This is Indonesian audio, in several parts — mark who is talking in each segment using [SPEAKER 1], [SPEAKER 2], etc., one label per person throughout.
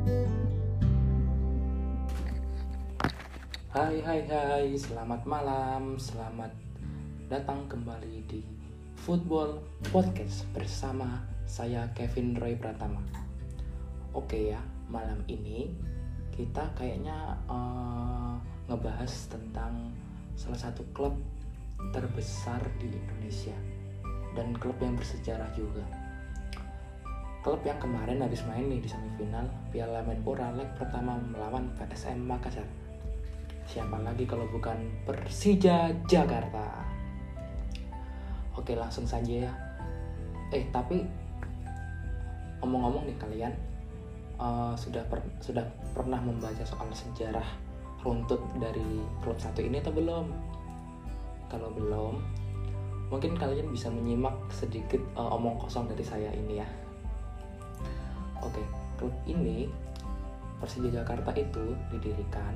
[SPEAKER 1] Hai hai hai, selamat malam, selamat datang kembali di Football Podcast bersama saya Kevin Roy Pratama. Oke ya, malam ini kita kayaknya uh, ngebahas tentang salah satu klub terbesar di Indonesia dan klub yang bersejarah juga. Klub yang kemarin habis main nih di semifinal Piala Menpora leg pertama melawan PSM Makassar Siapa lagi kalau bukan Persija Jakarta? Oke, langsung saja ya. Eh, tapi ngomong-ngomong nih kalian uh, sudah per, sudah pernah membaca soal sejarah runtut dari klub satu ini atau belum? Kalau belum, mungkin kalian bisa menyimak sedikit uh, omong kosong dari saya ini ya. Klub ini Persija Jakarta itu didirikan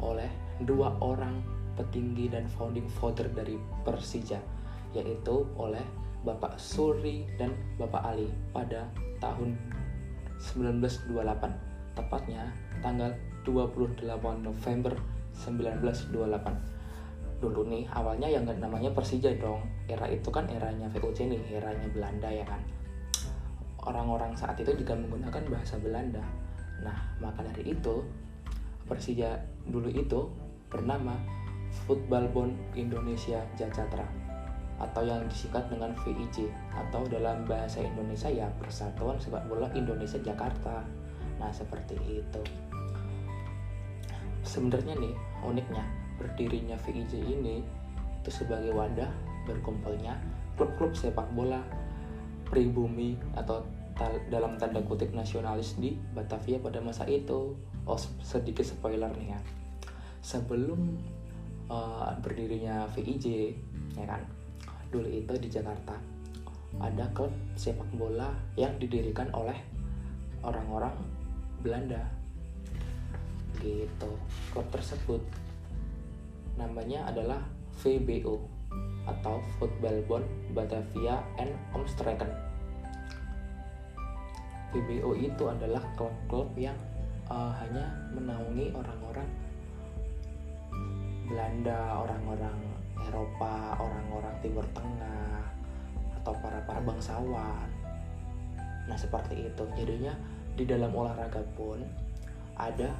[SPEAKER 1] oleh dua orang petinggi dan founding father dari Persija yaitu oleh Bapak Suri dan Bapak Ali pada tahun 1928 tepatnya tanggal 28 November 1928 dulu nih awalnya yang namanya Persija dong era itu kan eranya VOC nih eranya Belanda ya kan orang-orang saat itu juga menggunakan bahasa Belanda nah maka dari itu Persija dulu itu bernama Football Bond Indonesia Jacatra atau yang disingkat dengan VIJ atau dalam bahasa Indonesia ya Persatuan Sepak Bola Indonesia Jakarta. Nah, seperti itu. Sebenarnya nih, uniknya berdirinya VIJ ini itu sebagai wadah berkumpulnya klub-klub sepak bola pribumi atau dalam tanda kutip nasionalis di Batavia pada masa itu. Oh sedikit spoiler nih ya. Sebelum uh, berdirinya VIJ ya kan dulu itu di Jakarta ada klub sepak bola yang didirikan oleh orang-orang Belanda. Gitu klub tersebut namanya adalah VBO atau Football Bond Batavia and Omstreken VBO itu adalah klub-klub yang uh, hanya menaungi orang-orang Belanda, orang-orang Eropa, orang-orang Timur Tengah, atau para para bangsawan. Nah seperti itu. Jadinya di dalam olahraga pun ada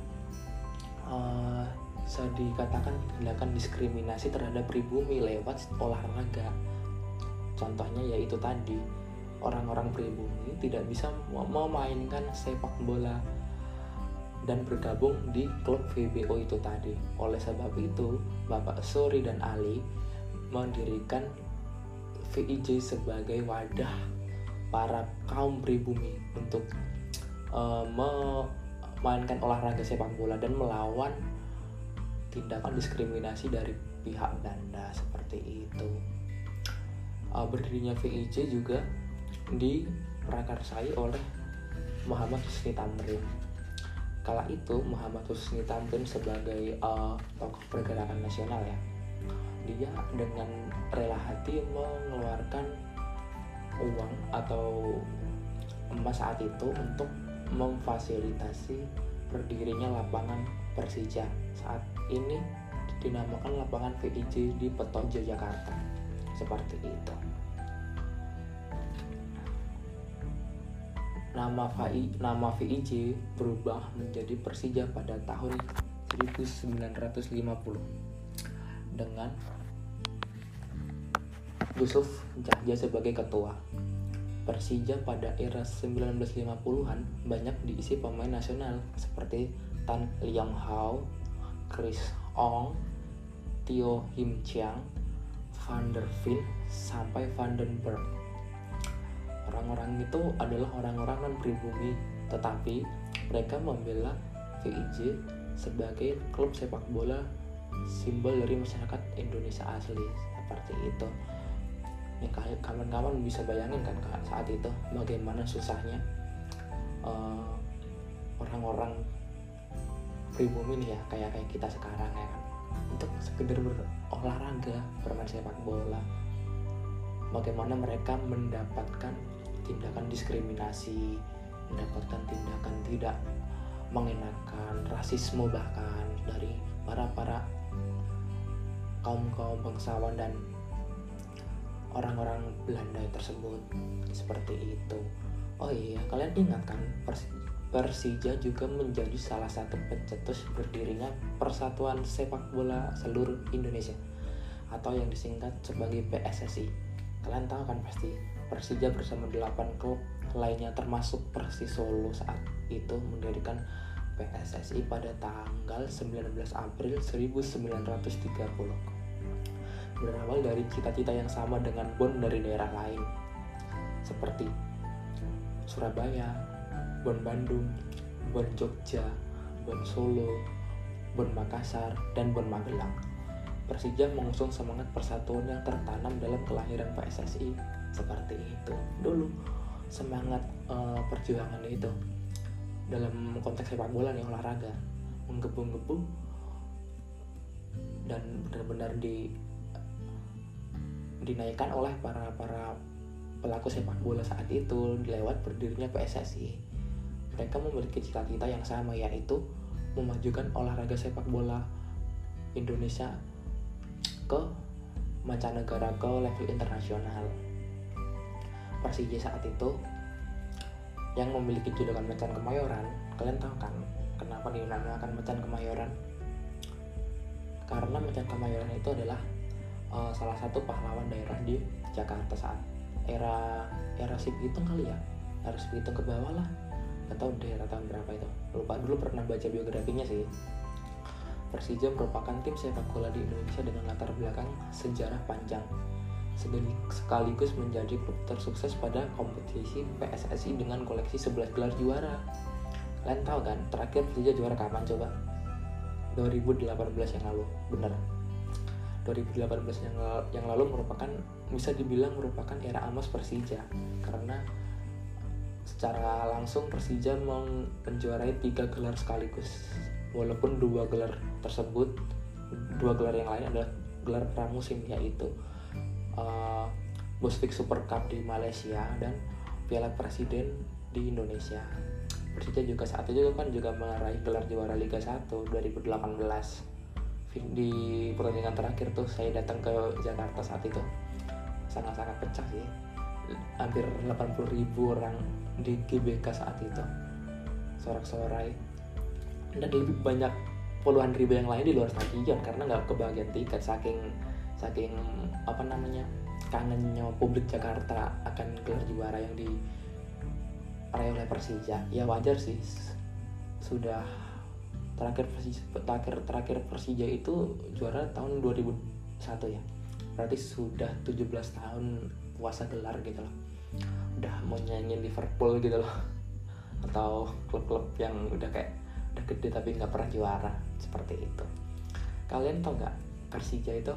[SPEAKER 1] uh, dikatakan tindakan diskriminasi terhadap pribumi lewat olahraga. Contohnya yaitu tadi orang-orang pribumi tidak bisa memainkan sepak bola dan bergabung di klub VBO itu tadi. Oleh sebab itu, Bapak Suri dan Ali mendirikan VIJ sebagai wadah para kaum pribumi untuk uh, memainkan olahraga sepak bola dan melawan tindakan diskriminasi dari pihak Belanda seperti itu. Uh, berdirinya VIJ juga diprakarsai oleh Muhammad Husni Tamrin kala itu Muhammad Husni Tamrin sebagai uh, tokoh pergerakan nasional ya dia dengan rela hati mengeluarkan uang atau emas saat itu untuk memfasilitasi berdirinya lapangan Persija saat ini dinamakan lapangan VIJ di Petojo Jakarta seperti itu Nama VI, nama VIJ berubah menjadi Persija pada tahun 1950 dengan Yusuf Jahja sebagai ketua. Persija pada era 1950-an banyak diisi pemain nasional seperti Tan Liang Hao, Chris Ong, Tio Him Chiang, Van der Veen, sampai Van den Berg orang-orang itu adalah orang-orang non pribumi tetapi mereka membela VIJ sebagai klub sepak bola simbol dari masyarakat Indonesia asli. Seperti itu. Ya kawan-kawan bisa bayangin kan saat itu bagaimana susahnya orang eh, orang-orang pribumi nih ya kayak kayak kita sekarang ya kan. Untuk sekedar berolahraga bermain sepak bola. Bagaimana mereka mendapatkan tindakan diskriminasi mendapatkan tindakan tidak mengenakan rasisme bahkan dari para para kaum kaum bangsawan dan orang-orang Belanda tersebut. Seperti itu. Oh iya kalian ingat kan Persija juga menjadi salah satu pencetus berdirinya Persatuan Sepak Bola Seluruh Indonesia atau yang disingkat sebagai PSSI. Kalian tahu kan pasti Persija bersama 8 klub lainnya termasuk Persis Solo saat itu mendirikan PSSI pada tanggal 19 April 1930. Berawal dari cita-cita yang sama dengan Bon dari daerah lain, seperti Surabaya, Bon Bandung, Bon Jogja, Bon Solo, Bon Makassar, dan Bon Magelang. Persija mengusung semangat persatuan yang tertanam dalam kelahiran PSSI seperti itu. Dulu semangat uh, perjuangan itu. Dalam konteks sepak bola nih olahraga. Menggebu-gebu dan benar-benar di dinaikkan oleh para para pelaku sepak bola saat itu lewat berdirinya PSSI mereka memiliki cita-cita yang sama yaitu memajukan olahraga sepak bola Indonesia ke mancanegara ke level internasional. Persija saat itu yang memiliki julukan Macan Kemayoran, kalian tahu kan kenapa dinamakan Macan Kemayoran? Karena Macan Kemayoran itu adalah uh, salah satu pahlawan daerah di Jakarta saat era era Sip Hitung kali ya, era Sip ke bawah lah atau daerah tahun berapa itu. Lupa dulu pernah baca biografinya sih. Persija merupakan tim sepak bola di Indonesia dengan latar belakang sejarah panjang sekaligus menjadi klub tersukses pada kompetisi PSSI dengan koleksi 11 gelar juara. Kalian tahu kan terakhir Persija juara kapan coba? 2018 yang lalu bener. 2018 yang, yang lalu merupakan bisa dibilang merupakan era emas Persija karena secara langsung Persija menjuarai tiga gelar sekaligus. Walaupun dua gelar tersebut dua gelar yang lain adalah gelar pramusim yaitu uh, Super Cup di Malaysia dan Piala Presiden di Indonesia. Persija juga saat itu kan juga meraih gelar juara Liga 1 2018 di pertandingan terakhir tuh saya datang ke Jakarta saat itu. Sangat-sangat pecah sih hampir 80 ribu orang di GBK saat itu. Sorak-sorai. Dan lebih banyak puluhan ribu yang lain di luar stadion karena nggak kebagian tiket saking saking apa namanya kangennya publik Jakarta akan gelar juara yang di oleh Persija. Ya wajar sih. Sudah terakhir Persija, terakhir terakhir Persija itu juara tahun 2001 ya. Berarti sudah 17 tahun puasa gelar gitu loh. Udah mau nyanyi Liverpool gitu loh. Atau klub-klub yang udah kayak udah gede tapi nggak pernah juara seperti itu. Kalian tau nggak Persija itu?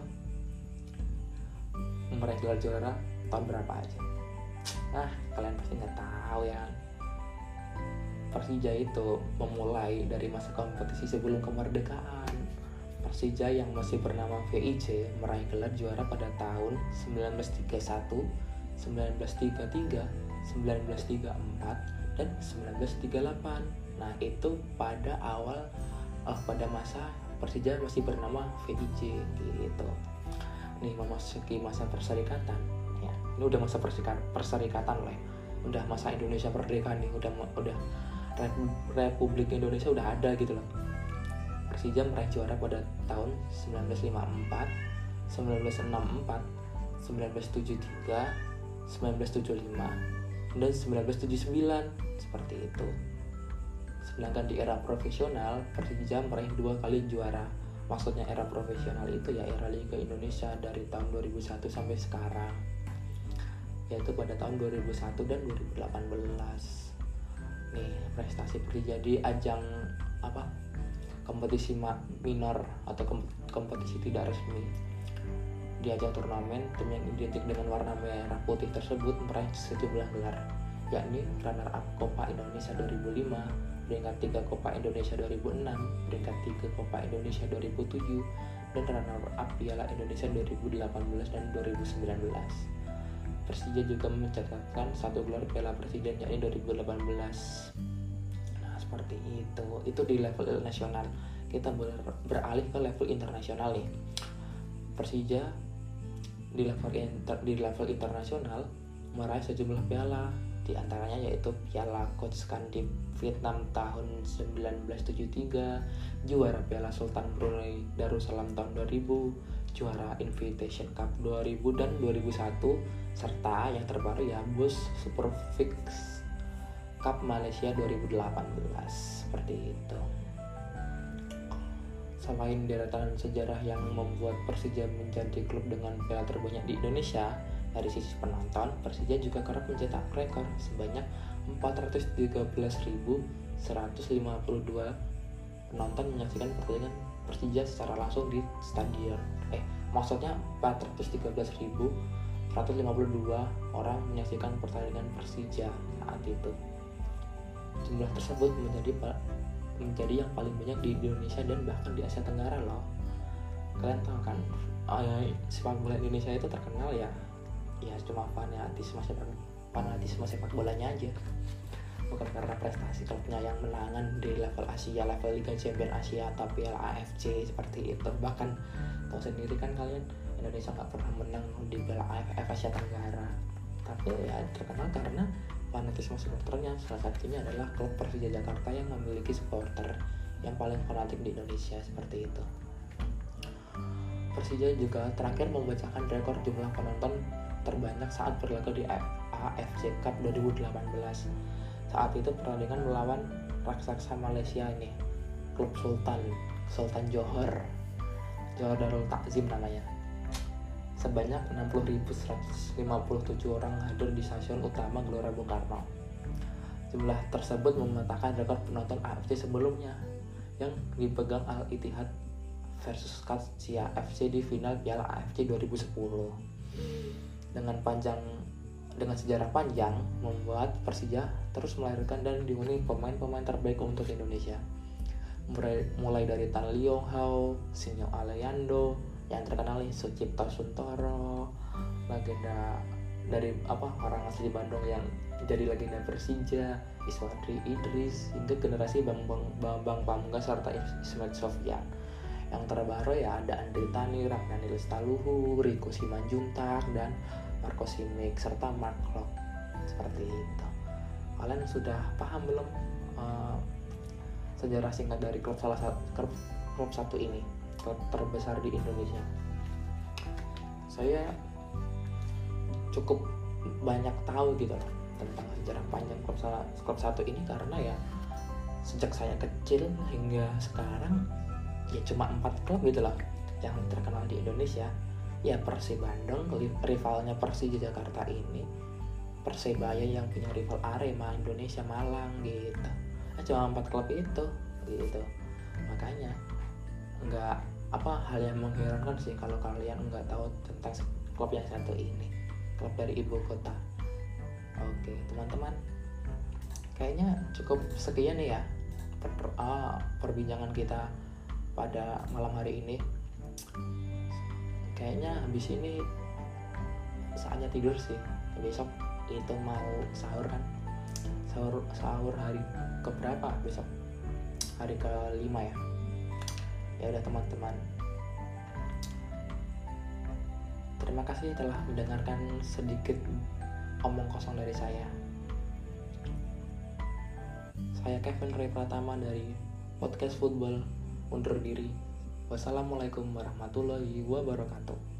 [SPEAKER 1] Meraih gelar juara tahun berapa aja? Nah kalian pasti nggak tahu ya. Persija itu memulai dari masa kompetisi sebelum kemerdekaan Persija yang masih bernama VIC meraih gelar juara pada tahun 1931, 1933, 1934, dan 1938. Nah itu pada awal uh, pada masa Persija masih bernama VIC gitu. Nih memasuki masa perserikatan. Ya, ini udah masa perserikatan, perserikatan loh ya. Udah masa Indonesia merdeka nih, udah udah Republik Indonesia udah ada gitu loh Persija meraih juara pada tahun 1954, 1964, 1973, 1975, dan 1979 seperti itu. Sedangkan di era profesional, Persija meraih dua kali juara. Maksudnya era profesional itu ya era Liga Indonesia dari tahun 2001 sampai sekarang. Yaitu pada tahun 2001 dan 2018. Nih, prestasi Persija di ajang apa? Kompetisi minor atau kompetisi tidak resmi di ajang turnamen tim yang identik dengan warna merah putih tersebut meraih sejumlah gelar yakni runner up Copa Indonesia 2005 peringkat 3 Copa Indonesia 2006 peringkat 3 Copa Indonesia 2007 dan runner up Piala Indonesia 2018 dan 2019 Persija juga mencatatkan satu gelar Piala Presiden yakni 2018 nah seperti itu. Itu di level nasional. Kita ber, beralih ke level internasional nih. Persija di level inter, di level internasional meraih sejumlah piala di antaranya yaitu Piala Coach di Vietnam tahun 1973, juara Piala Sultan Brunei Darussalam tahun 2000, juara Invitation Cup 2000 dan 2001, serta yang terbaru ya Bus Super Fix Cup Malaysia 2018 seperti itu. Selain deretan sejarah yang membuat Persija menjadi klub dengan piala terbanyak di Indonesia, dari sisi penonton, Persija juga kerap mencetak rekor sebanyak 413.152 penonton menyaksikan pertandingan Persija secara langsung di stadion. Eh, maksudnya 413.152 orang menyaksikan pertandingan Persija saat itu. Jumlah tersebut menjadi menjadi yang paling banyak di Indonesia dan bahkan di Asia Tenggara loh. Kalian tahu kan, eh, sepak bola Indonesia itu terkenal ya ya cuma fanatisme sepak fanatisme sepak bolanya aja. Bukan karena prestasi klubnya yang menangan di level Asia level Liga Champions Asia atau Piala AFC seperti itu. Bahkan tahu sendiri kan kalian Indonesia nggak pernah menang di Piala AFF Asia Tenggara. Tapi ya terkenal karena fanatisme supporternya salah satunya adalah klub Persija Jakarta yang memiliki supporter yang paling fanatik di Indonesia seperti itu Persija juga terakhir membacakan rekor jumlah penonton terbanyak saat berlaga di AFC Cup 2018. Saat itu pertandingan melawan raksasa Malaysia ini, klub Sultan, Sultan Johor, Johor Darul Takzim namanya. Sebanyak 60.157 orang hadir di stasiun utama Gelora Bung Karno. Jumlah tersebut mematahkan rekor penonton AFC sebelumnya yang dipegang Al Ittihad versus Qadsia FC di final Piala AFC 2010 dengan panjang dengan sejarah panjang membuat Persija terus melahirkan dan dihuni pemain-pemain terbaik untuk Indonesia. Mulai, dari Tan Liong Hao, Sinyo Aleyando, yang terkenal nih Sucipto Suntoro, legenda dari apa orang asli Bandung yang jadi legenda Persija, Iswadri Idris, hingga generasi Bang Bang Bang Pamungkas serta Ismet Sofyan. Yang terbaru ya ada Andri Tani, Ramdhani Lestaluhu, Riko Simanjuntak, dan Marco Simic serta Mark Klopp seperti itu. Kalian sudah paham belum uh, sejarah singkat dari klub salah satu klub satu ini terbesar di Indonesia. Saya cukup banyak tahu gitu tentang sejarah panjang klub satu ini karena ya sejak saya kecil hingga sekarang ya cuma empat klub gitu loh yang terkenal di Indonesia. Ya Persib Bandung rivalnya Persija Jakarta ini Persebaya yang punya rival Arema Indonesia Malang gitu. Nah, cuma empat klub itu gitu. Makanya nggak apa hal yang mengherankan sih kalau kalian nggak tahu tentang klub yang satu ini klub dari ibu kota. Oke teman-teman. Kayaknya cukup sekian ya per, uh, perbincangan kita pada malam hari ini. Kayaknya habis ini saatnya tidur sih. Besok itu mau sahur kan? Sahur sahur hari keberapa? Besok hari kelima ya ya udah teman-teman. Terima kasih telah mendengarkan sedikit omong kosong dari saya. Saya Kevin Ray Pratama dari podcast football undur diri. Wassalamualaikum warahmatullahi wabarakatuh.